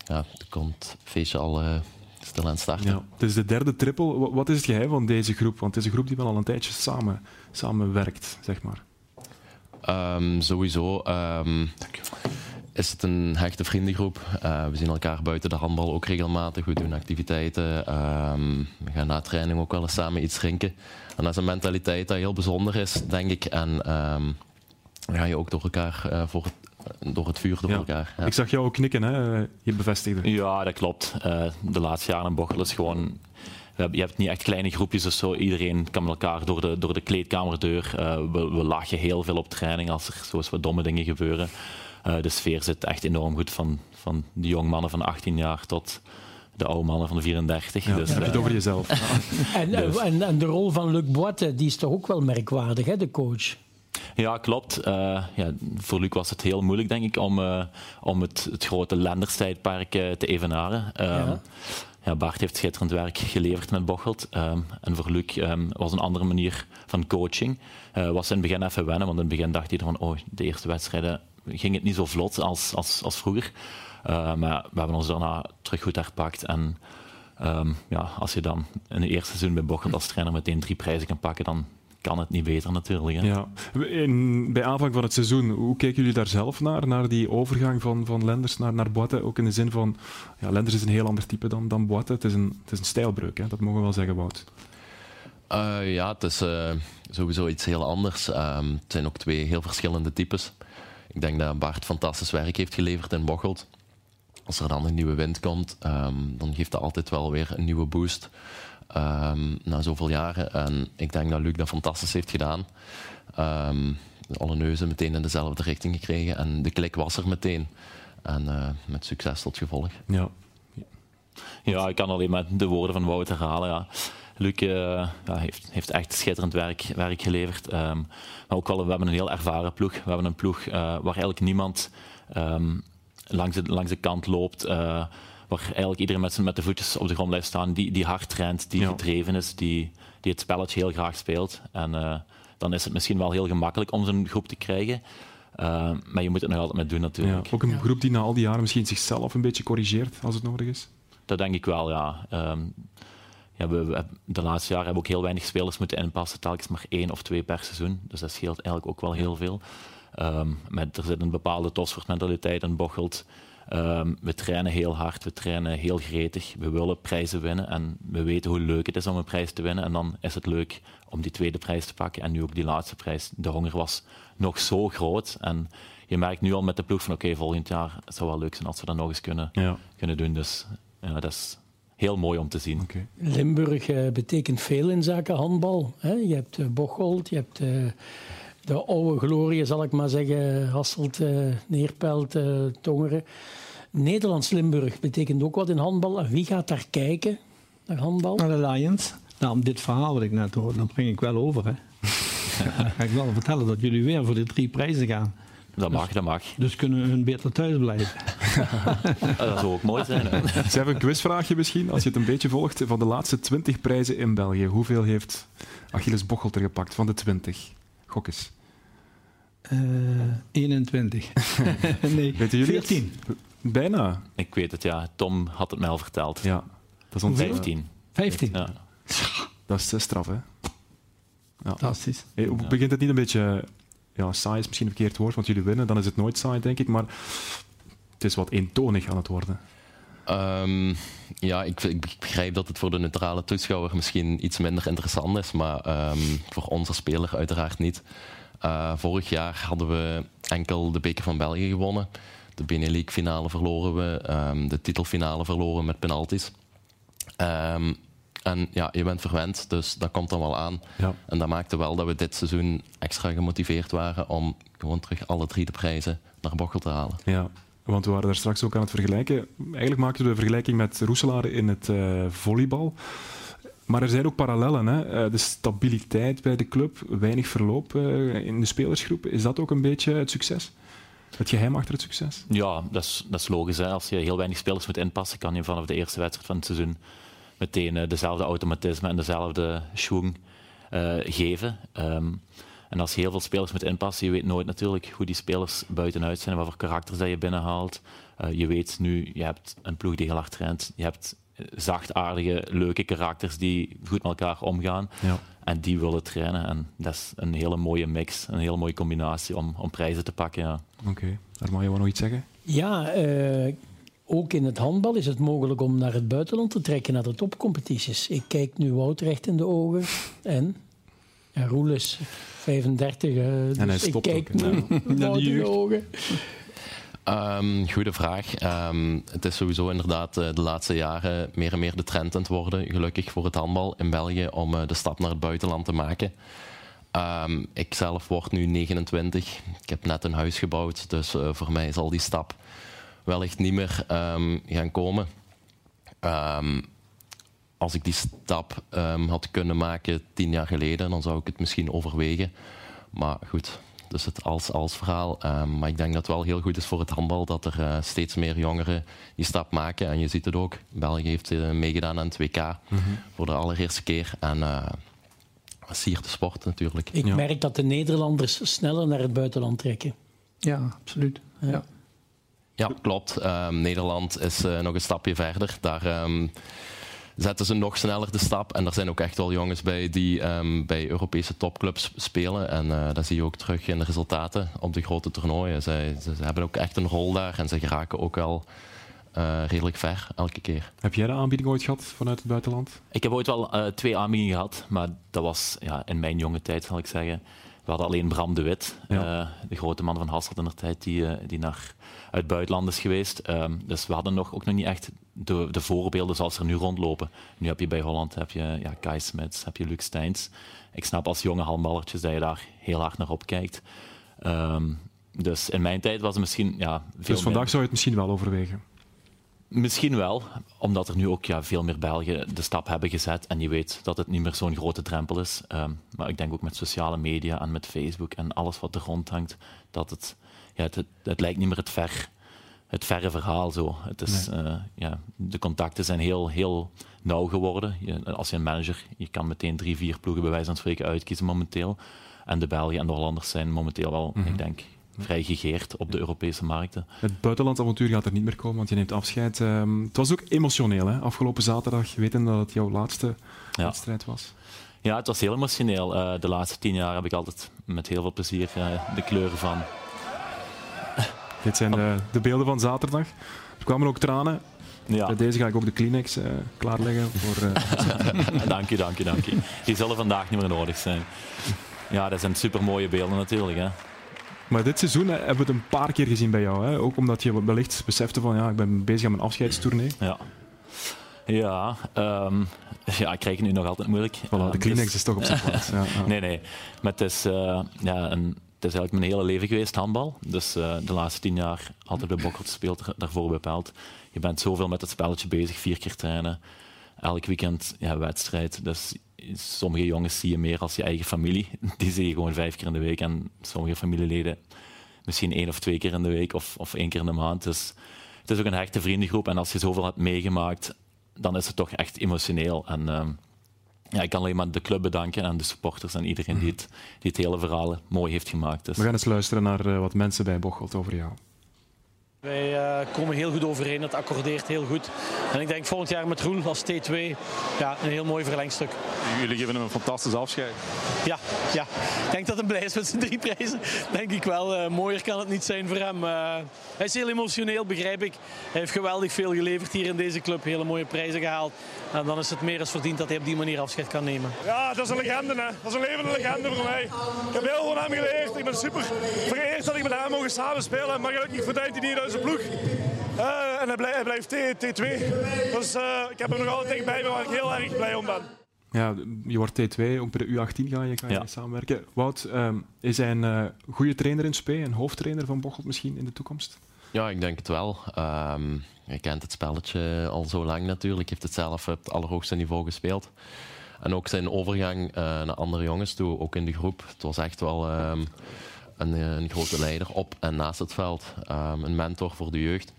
ja, er komt het feestje al uh, stil aan starten. Ja, het is de derde triple. Wat is het geheim van deze groep? Want het is een groep die wel al een tijdje samen, samen werkt, zeg maar. Um, sowieso um, is het een hechte vriendengroep. Uh, we zien elkaar buiten de handbal ook regelmatig. We doen activiteiten. Um, we gaan na training ook wel eens samen iets drinken. En dat is een mentaliteit die heel bijzonder is, denk ik. En um, ga je ook door elkaar uh, voor door het vuur door elkaar. Ja. Ik zag jou ook knikken, hè? je bevestigde. Ja, dat klopt. Uh, de laatste jaren in Bochel is gewoon... Je hebt niet echt kleine groepjes of zo. Iedereen kan met elkaar door de, door de kleedkamerdeur. Uh, we, we lachen heel veel op training als er zo wat domme dingen gebeuren. Uh, de sfeer zit echt enorm goed van, van de jongmannen van 18 jaar tot de oude mannen van de 34. Ja, dus, heb je het eh, over jezelf. *laughs* En, Dus. en, en de rol van Luc Boite, die is toch ook wel merkwaardig, hè, de coach? Ja, klopt. Eh, ja, voor Luc was het heel moeilijk, denk ik, om, eh, om het, het grote lenderstijdperk eh, te evenaren. Ehm, Ja. ja, Bart heeft schitterend werk geleverd met Bocholt. Ehm, en voor Luc ehm, was een andere manier van coaching. Eh, was in het begin even wennen, want in het begin dacht hij van, oh, de eerste wedstrijden ging het niet zo vlot als, als, als vroeger. Eh, maar we hebben ons daarna terug goed herpakt. En ehm, ja, als je dan in het eerste seizoen bij Bocholt als trainer meteen drie prijzen kan pakken, dan kan het niet beter natuurlijk. Hè? Ja. In, bij aanvang van het seizoen, hoe kijken jullie daar zelf naar? Naar die overgang van, van Lenders naar, naar Boite? Ook in de zin van, ja, Lenders is een heel ander type dan, dan Boite. Het is een, het is een stijlbreuk, hè? dat mogen we wel zeggen, Wout. Eh, ja, het is eh, sowieso iets heel anders. Ehm, het zijn ook twee heel verschillende types. Ik denk dat Bart fantastisch werk heeft geleverd in Bocholt. Als er dan een nieuwe wind komt, ehm, dan geeft dat altijd wel weer een nieuwe boost. ehm, na zoveel jaren. En ik denk dat Luc dat fantastisch heeft gedaan. Ehm, alle neuzen meteen in dezelfde richting gekregen. En de klik was er meteen. En eh, met succes tot gevolg. Ja. Ja, ik kan alleen maar de woorden van Wout herhalen. Ja. Luc eh, ja, heeft, heeft echt schitterend werk, werk geleverd. Ehm, maar ook wel, we hebben een heel ervaren ploeg. We hebben een ploeg eh, waar eigenlijk niemand ehm, langs, de, langs de kant loopt. eh, waar eigenlijk iedereen met, de voetjes op de grond blijft staan. Die, die hard traint, die Ja. gedreven is, die, die het spelletje heel graag speelt. En eh, dan is het misschien wel heel gemakkelijk om zo'n groep te krijgen. Eh, maar je moet het nog altijd met doen Ja. natuurlijk. Ook een groep die na al die jaren misschien zichzelf een beetje corrigeert als het nodig is. Dat denk ik wel, ja. Ehm, ja we, de laatste jaren hebben we ook heel weinig spelers moeten inpassen, telkens maar één of twee per seizoen. Dus dat scheelt eigenlijk ook wel heel veel. Ehm, met, er zit een bepaalde tosfortmentaliteit in Bocholt. Ehm, we trainen heel hard, we trainen heel gretig. We willen prijzen winnen en we weten hoe leuk het is om een prijs te winnen. En dan is het leuk om die tweede prijs te pakken en nu ook die laatste prijs. De honger was nog zo groot. En je merkt nu al met de ploeg van oké, volgend jaar het zou wel leuk zijn als we dat nog eens kunnen, Ja. kunnen doen. Dus ja, dat is heel mooi om te zien. Limburg eh, betekent veel in zaken handbal. Hè? Je hebt eh, Bocholt, je hebt eh, de oude glorie, zal ik maar zeggen, Hasselt, eh, Neerpelt, eh, Tongeren. Nederlands-Limburg betekent ook wat in handbal. En wie gaat daar kijken naar handbal? Naar de Lions. Nou, om dit verhaal wat ik net hoorde, dat breng ik wel over. Hè. Dan *laughs* ga ik wel vertellen dat jullie weer voor de drie prijzen gaan. Dat mag, dat mag. Dus kunnen hun beter thuis blijven. Dat zou ook mooi zijn. Hè? Ze hebben een quizvraagje misschien, als je het een beetje volgt. Van de laatste 20 prijzen in België, hoeveel heeft Achilles Bocholt er gepakt van de 20? Gok eens. Eh 21. *laughs* nee, Weten jullie het? 14. Bijna. Ik weet het, ja. Tom had het mij al verteld. Ja, dat is ontzettend. 15. 15. Ja. Dat is eh, straf, hè? Ja. Fantastisch. Hey, hoe Begint het niet een beetje... Ja, saai is misschien een verkeerd woord, want jullie winnen, dan is het nooit saai, denk ik. Maar het is wat eentonig aan het worden. Ehm, ja, ik, ik begrijp dat het voor de neutrale toeschouwer misschien iets minder interessant is, maar ehm, voor onze speler uiteraard niet. Eh, vorig jaar hadden we enkel de beker van België gewonnen. De Benelux finale verloren we, ehm, de titelfinale verloren met penalties. En ja, je bent verwend, dus dat komt dan wel aan. Ja. En dat maakte wel dat we dit seizoen extra gemotiveerd waren om gewoon terug alle drie de prijzen naar Bochel te halen. Ja, want we waren daar straks ook aan het vergelijken. Eigenlijk maakten we de vergelijking met Roeselaar in het eh, volleybal. Maar er zijn ook parallellen. Hè? Eh, de stabiliteit bij de club, weinig verloop eh, in de spelersgroep. Is dat ook een beetje het succes? Het geheim achter het succes? Ja, dat is, dat is logisch. Hè. Als je heel weinig spelers moet inpassen, kan je vanaf de eerste wedstrijd van het seizoen meteen dezelfde automatisme en dezelfde schwung geven. Ehm, en als je heel veel spelers moet inpassen, je weet nooit natuurlijk hoe die spelers buitenuit zijn en wat voor karakters dat je binnenhaalt. Eh, je weet nu, je hebt een ploeg die heel hard traint. Je hebt zachtaardige, leuke karakters die goed met elkaar omgaan. Ja. En die willen trainen. En dat is een hele mooie mix, een hele mooie combinatie om, om prijzen te pakken. Ja. Oké, daar mag je wel nog iets zeggen? Ja, eh, ook in het handbal is het mogelijk om naar het buitenland te trekken, naar de topcompetities. Ik kijk nu Wout recht in de ogen. En? Ja, Roel is 35, eh, dus hij ik stopt kijk ook. Wout in de jeugd. ogen. Ehm goede vraag. Ehm, het is sowieso inderdaad eh, de laatste jaren meer en meer de trend aan het worden, gelukkig voor het handbal in België, om eh, de stap naar het buitenland te maken. Ehm ik zelf word nu 29. Ik heb net een huis gebouwd, dus eh, voor mij zal die stap wellicht niet meer ehm, gaan komen. Als ik die stap ehm, had kunnen maken tien jaar geleden, dan zou ik het misschien overwegen. Maar goed, dus het als-als verhaal. Ehm, maar ik denk dat het wel heel goed is voor het handbal dat er eh, steeds meer jongeren die stap maken. En je ziet het ook. België heeft uh, meegedaan aan het WK Mhm. voor de allereerste keer. En uh, siert de sport natuurlijk. Ik Ja. merk dat de Nederlanders sneller naar het buitenland trekken. Ja, absoluut. Ja. Ja, klopt. Ehm, Nederland is eh, nog een stapje verder. Daar ehm, zetten ze nog sneller de stap. En er zijn ook echt wel jongens bij die ehm, bij Europese topclubs spelen. En eh, dat zie je ook terug in de resultaten op de grote toernooien. Zij, ze, ze hebben ook echt een rol daar en ze geraken ook wel eh, redelijk ver elke keer. Heb jij de aanbieding ooit gehad vanuit het buitenland? Ik heb ooit wel eh, twee aanbiedingen gehad, maar dat was ja, in mijn jonge tijd, zal ik zeggen. We hadden alleen Bram de Wit, Ja. eh, de grote man van Hasselt in de tijd, die, eh, die naar uit het buitenland is geweest. Ehm, dus we hadden nog, ook nog niet echt de, de voorbeelden zoals er nu rondlopen. Nu heb je bij Holland heb je, ja, Kai Smits, heb je Luc Steins. Ik snap als jonge handballertjes dat je daar heel hard naar opkijkt. Ehm, dus in mijn tijd was het misschien ja, veel Dus meer- vandaag zou je het misschien wel overwegen. Misschien wel, omdat er nu ook ja, veel meer Belgen de stap hebben gezet en je weet dat het niet meer zo'n grote drempel is. Ehm, maar ik denk ook met sociale media en met Facebook en alles wat er rondhangt, dat het, ja, het, het, het lijkt niet meer het, ver, het verre verhaal zo. Het is, eh, ja, de contacten zijn heel, heel nauw geworden. Je, als je een manager, je kan meteen drie, vier ploegen bij wijze van spreken uitkiezen momenteel. En de Belgen en de Hollanders zijn momenteel wel, Mhm. ik denk, vrij gegeerd op de Europese markten. Het buitenlandavontuur gaat er niet meer komen, want je neemt afscheid. Ehm, het was ook emotioneel, hè? afgelopen zaterdag, weten dat het jouw laatste Ja. wedstrijd was. Ja, het was heel emotioneel. Eh, de laatste tien jaar heb ik altijd met heel veel plezier eh, de kleuren van. Dit zijn de, de beelden van zaterdag. Er kwamen ook tranen. Ja. Bij deze ga ik ook de Kleenex eh, klaarleggen. Voor, *laughs* dank je, dank je, dank je. Die zullen vandaag niet meer nodig zijn. Ja, dat zijn supermooie beelden natuurlijk. Hè. Maar dit seizoen hebben we het een paar keer gezien bij jou. Hè? Ook omdat je wellicht besefte van ja, ik ben bezig aan mijn afscheidstournee. Ja. Ja, ehm, ja, ik krijg het nu nog altijd moeilijk. Voilà, de Kleenex dus- is toch op zijn plaats. Ja, ja. *laughs* Nee, nee. Maar het is, eh, ja, een, het is eigenlijk mijn hele leven geweest, handbal. Dus eh, de laatste tien jaar altijd bij Bokkert gespeeld, daarvoor bepaald. Je bent zoveel met het spelletje bezig, vier keer trainen. Elk weekend ja, wedstrijd. Dus sommige jongens zie je meer als je eigen familie. *laughs* Die zie je gewoon vijf keer in de week. En sommige familieleden misschien één of twee keer in de week of, of één keer in de maand. Dus het is ook een hechte vriendengroep. En als je zoveel hebt meegemaakt, dan is het toch echt emotioneel. En ehm, ja, ik kan alleen maar de club bedanken en de supporters en iedereen die het, die het hele verhaal mooi heeft gemaakt. Dus. We gaan eens luisteren naar eh, wat mensen bij Bocholt over jou. Wij eh, komen heel goed overeen, het accordeert heel goed. En ik denk volgend jaar met Roel als T2 ja, een heel mooi verlengstuk. Jullie geven hem een fantastisch afscheid. Ja, ja, ik denk dat hij blij is met zijn drie prijzen. Denk ik wel. Eh, mooier kan het niet zijn voor hem. Eh, hij is heel emotioneel, begrijp ik. Hij heeft geweldig veel geleverd hier in deze club. Hele mooie prijzen gehaald. En dan is het meer als verdiend dat hij op die manier afscheid kan nemen. Ja, dat is een legende, hè. Dat is een levende legende voor mij. Ik heb heel veel van hem geleerd. Ik ben super vereerd dat ik met hem mogen samenspelen. Maar gelukkig verdient hij niet zijn ploeg. Eh, en hij blijft, hij blijft T, 2 Dus eh, ik heb hem nog altijd dichtbij me waar ik heel erg blij om ben. Ja, je wordt T2, ook bij de U18 ga je, ga je Ja. samenwerken. Wout, ehm, is hij een eh, goede trainer in SP, een hoofdtrainer van Bocholt misschien in de toekomst? Ja, ik denk het wel. Ehm je kent het spelletje al zo lang natuurlijk. Heeft het zelf op het allerhoogste niveau gespeeld. En ook zijn overgang eh, naar andere jongens toe, ook in de groep. Het was echt wel ehm, een, eh, een grote leider op en naast het veld. Ehm, een mentor voor de jeugd.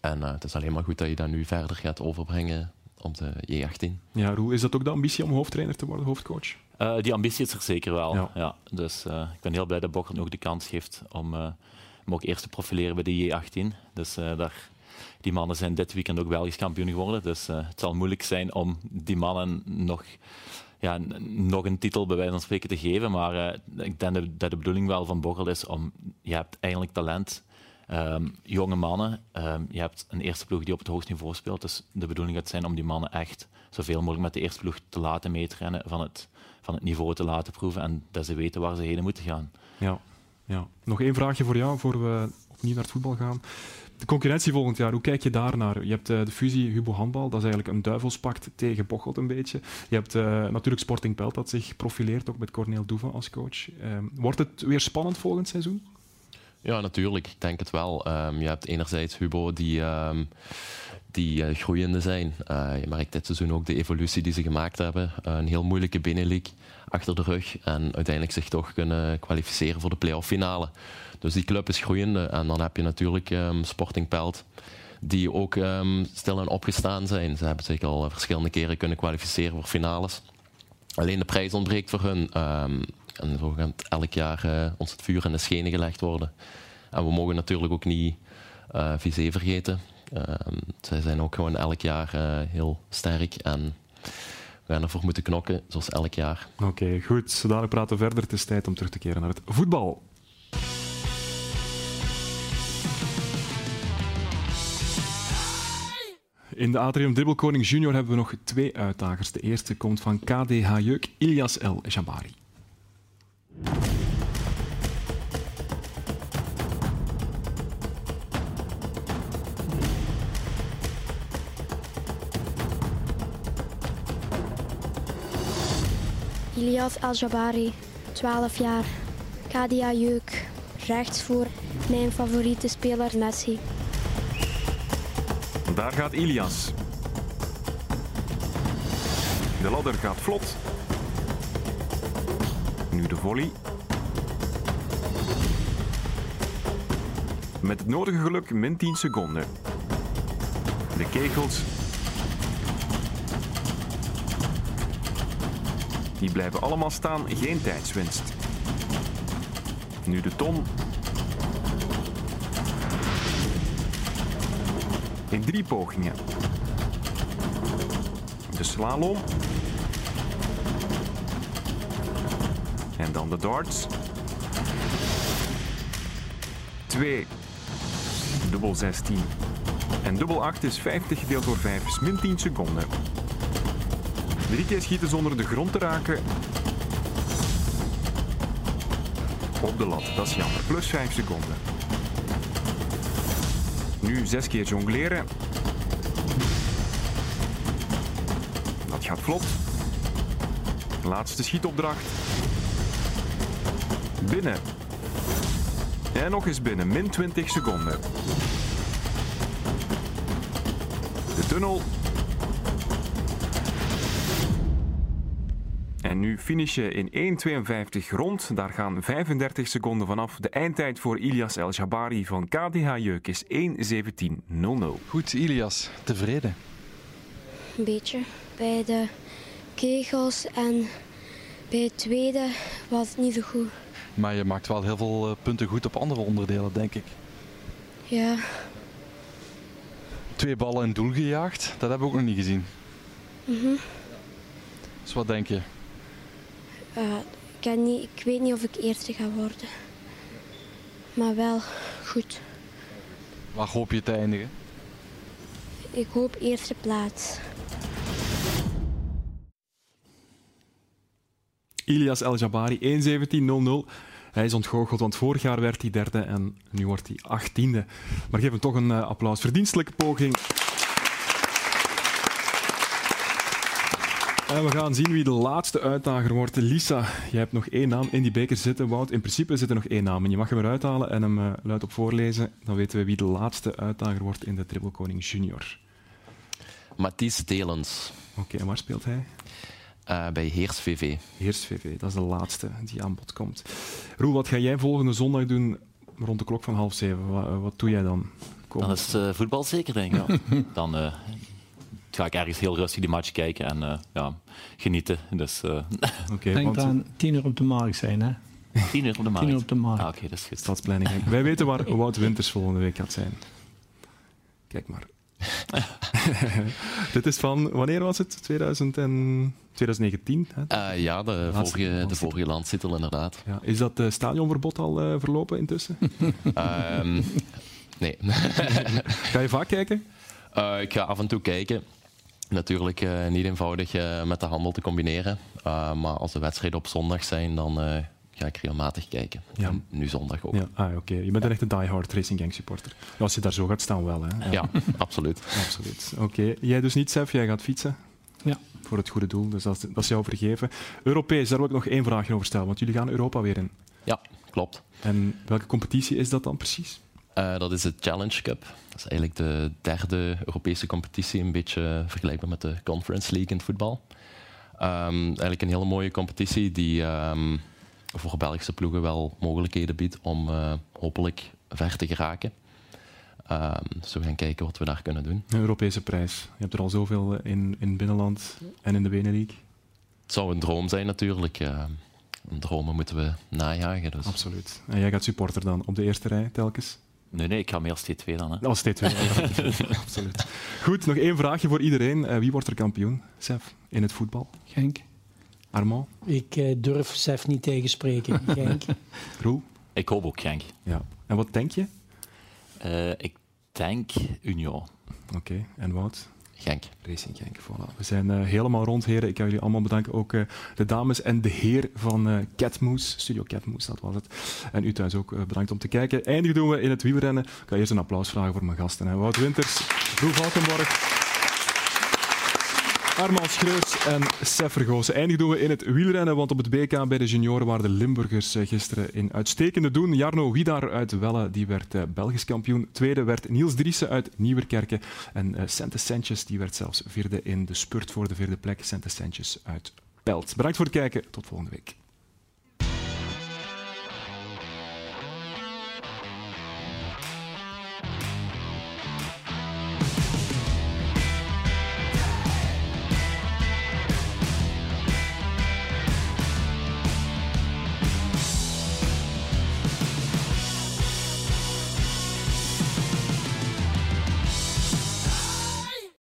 En eh, het is alleen maar goed dat je dat nu verder gaat overbrengen op de J18. Ja, Roel, is dat ook de ambitie om hoofdtrainer te worden, hoofdcoach? Eh, die ambitie is er zeker wel. Ja. Ja. dus eh, ik ben heel blij dat Bokkert ook de kans geeft om eh hem ook eerst te profileren bij de J18. Dus eh, daar, die mannen zijn dit weekend ook Belgisch kampioen geworden. Dus eh, het zal moeilijk zijn om die mannen nog, ja, nog een titel bij wijze van spreken te geven. Maar eh, ik denk dat- de bedoeling wel van Bokkert is om, je hebt eigenlijk talent. Ehm, jonge mannen, ehm, je hebt een eerste ploeg die op het hoogste niveau speelt. Dus de bedoeling gaat zijn om die mannen echt zoveel mogelijk met de eerste ploeg te laten meetrainen, van het, van het niveau te laten proeven en dat ze weten waar ze heen moeten gaan. Ja. ja. Nog één vraagje voor jou, voor we opnieuw naar het voetbal gaan. De concurrentie volgend jaar, hoe kijk je daar naar? Je hebt eh, de fusie Hubo Handbal, dat is eigenlijk een duivelspact tegen Bocholt een beetje. Je hebt eh, natuurlijk Sporting Pelt dat zich profileert, ook met Corneel Doeven als coach. Ehm, wordt het weer spannend volgend seizoen? Ja, natuurlijk. Ik denk het wel. Ehm, je hebt enerzijds Hubo die, ehm, die uh, groeiende zijn. Je merkt dit seizoen ook de evolutie die ze gemaakt hebben. Een heel moeilijke binnenleague achter de rug. En uiteindelijk zich toch kunnen kwalificeren voor de play-off finale. Dus die club is groeiende. En dan heb je natuurlijk um, Sporting Pelt. Die ook stil en opgestaan zijn. Ze hebben zich al verschillende keren kunnen kwalificeren voor finales. Alleen de prijs ontbreekt voor hun. En zo gaat elk jaar uh, ons het vuur in de schenen gelegd worden. En we mogen natuurlijk ook niet uh, vergeten. Zij zijn ook gewoon elk jaar heel sterk en we gaan ervoor moeten knokken, zoals elk jaar. Oké, goed. Zodanig praten we verder. Het is tijd om terug te keren naar het voetbal. In de Atrium Dribbelkoning Junior hebben we nog twee uitdagers. De eerste komt van KDH Jeuk, Ilias El Jabari. Ilias El-Jabari, 12 jaar. Kadia Jeuk, rechts voor mijn favoriete speler Daar gaat Ilias. De ladder gaat vlot. Nu de volley. Met het nodige geluk min 10 seconden. De kegels. Die blijven allemaal staan, geen tijdswinst. Nu de ton. In drie pogingen. De slalom. En dan de darts. 2. Dubbel 16. En dubbel 8 is 50 gedeeld door 5 is min 10 seconden. Drie keer schieten zonder de grond te raken. Op de lat, dat is jammer. Plus 5 seconden. Nu 6 keer jongleren. Dat gaat vlot. Laatste schietopdracht. Binnen. En nog eens binnen, min 20 seconden. De tunnel. En nu finishen in 1.52 rond. Daar gaan 35 seconden vanaf. De eindtijd voor Ilias El Jabari van KDH Jeuk is 1.17.00. Goed, Ilias, tevreden? Een beetje. Bij de kegels en bij het tweede was het niet zo goed. Maar je maakt wel heel veel eh, punten goed op andere onderdelen, denk ik. Ja. Twee ballen in doel gejaagd, dat hebben we ook nog niet gezien. Mhm. Dus wat denk je? Uh, ik, kan niet, ik weet niet of ik eerste ga worden. Maar wel goed. Waar hoop je te eindigen? Ik hoop eerste plaats. Ilias El Jabari, 1.17.00. Hij is ontgoocheld, want vorig jaar werd hij derde en nu wordt hij achttiende. Maar geef hem toch een uh, applaus. Verdienstelijke poging. En we gaan zien wie de laatste uitdager wordt. Lisa, jij hebt nog één naam in die beker zitten. Wout, in principe zit er nog één naam en je mag hem eruit halen en hem uh, luid op voorlezen. Dan weten we wie de laatste uitdager wordt in de Triple Junior. Mathies Telens. Oké, okay, en waar speelt hij? Uh, bij Heers VV. Heers VV, dat is de laatste die aan bod komt. Roel, wat ga jij volgende zondag doen rond de klok van half zeven? Wat, wat doe jij dan? Kom. Dan is het uh, voetbal zeker, denk ik. Ja. *laughs* dan uh, ga ik ergens heel rustig die match kijken en ja, genieten. Dus, *laughs* okay, denk want... aan tien uur op de markt zijn, hè? Tien uur op de markt? Tien uur op de markt. Ah, Oké, okay, dat is goed. Stadsplanning. *laughs* Wij weten waar Wout Winters volgende week gaat zijn. Kijk maar. *laughs* Dit is van, wanneer was het? 2000 en... 2019? Hè? Uh, ja, de vorige, de vorige landstitel inderdaad. Ja. Is dat uh, stadionverbod al uh, verlopen intussen? um, nee. ga je vaak kijken? ik ga af en toe kijken. Natuurlijk niet eenvoudig met de handel te combineren. maar als de wedstrijden op zondag zijn, dan ga ik regelmatig kijken. Ja. nu zondag ook. Ja, ah, oké. Je bent een echte diehard Racing Gang supporter. Als je daar zo gaat staan, wel. Hè? Ja, ja *laughs* absoluut. absoluut. Oké. Jij dus niet, Sef? Jij gaat fietsen? Ja. Voor het goede doel, dus dat is, dat is jou vergeven. Europees, daar wil ik nog één vraagje over stellen, want jullie gaan Europa weer in. Ja, klopt. En welke competitie is dat dan precies? Uh, dat is de Challenge Cup. Dat is eigenlijk de derde Europese competitie, een beetje vergelijkbaar met de Conference League in het voetbal. Um, eigenlijk een hele mooie competitie die um, voor Belgische ploegen wel mogelijkheden biedt om uh, hopelijk ver te geraken. Um, dus we gaan kijken wat we daar kunnen doen. Een Europese prijs. Je hebt er al zoveel in, in het binnenland en in de Benelux. Het zou een droom zijn natuurlijk. Uh, dromen moeten we najagen. Dus. Absoluut. En jij gaat supporter dan op de eerste rij telkens? Nee, nee, ik ga meer als T2 dan. Hè. Als T2, *laughs* absoluut. Goed, nog één vraagje voor iedereen. Uh, wie wordt er kampioen, Sef, in het voetbal? Genk. Armand? Ik uh, durf Sef niet tegenspreken. *laughs* Genk. Roel? Ik hoop ook Genk. Ja. En wat denk je? Uh, ik denk Union. Oké, okay. en Wout? Genk. Racing Genk, voilà. We zijn uh, helemaal rond, heren. Ik ga jullie allemaal bedanken. Ook uh, de dames en de heer van uh, Catmoose, Studio Catmoose, dat was het. En u thuis ook bedankt om te kijken. Eindigen doen we in het wielrennen. Ik ga eerst een applaus vragen voor mijn gasten. Hè. Wout Winters, Roel Valkenborg. Armand Schreus en Sef Vergoosen. Eindigen doen we in het wielrennen, want op het BK bij de junioren waren de Limburgers gisteren in uitstekende doen. Jarno Wiedar uit Welle die werd Belgisch kampioen. Tweede werd Niels Driessen uit Nieuwerkerken. En uh, Sente die werd zelfs vierde in de spurt voor de vierde plek. Sente Sanchez uit Pelt. Bedankt voor het kijken. Tot volgende week.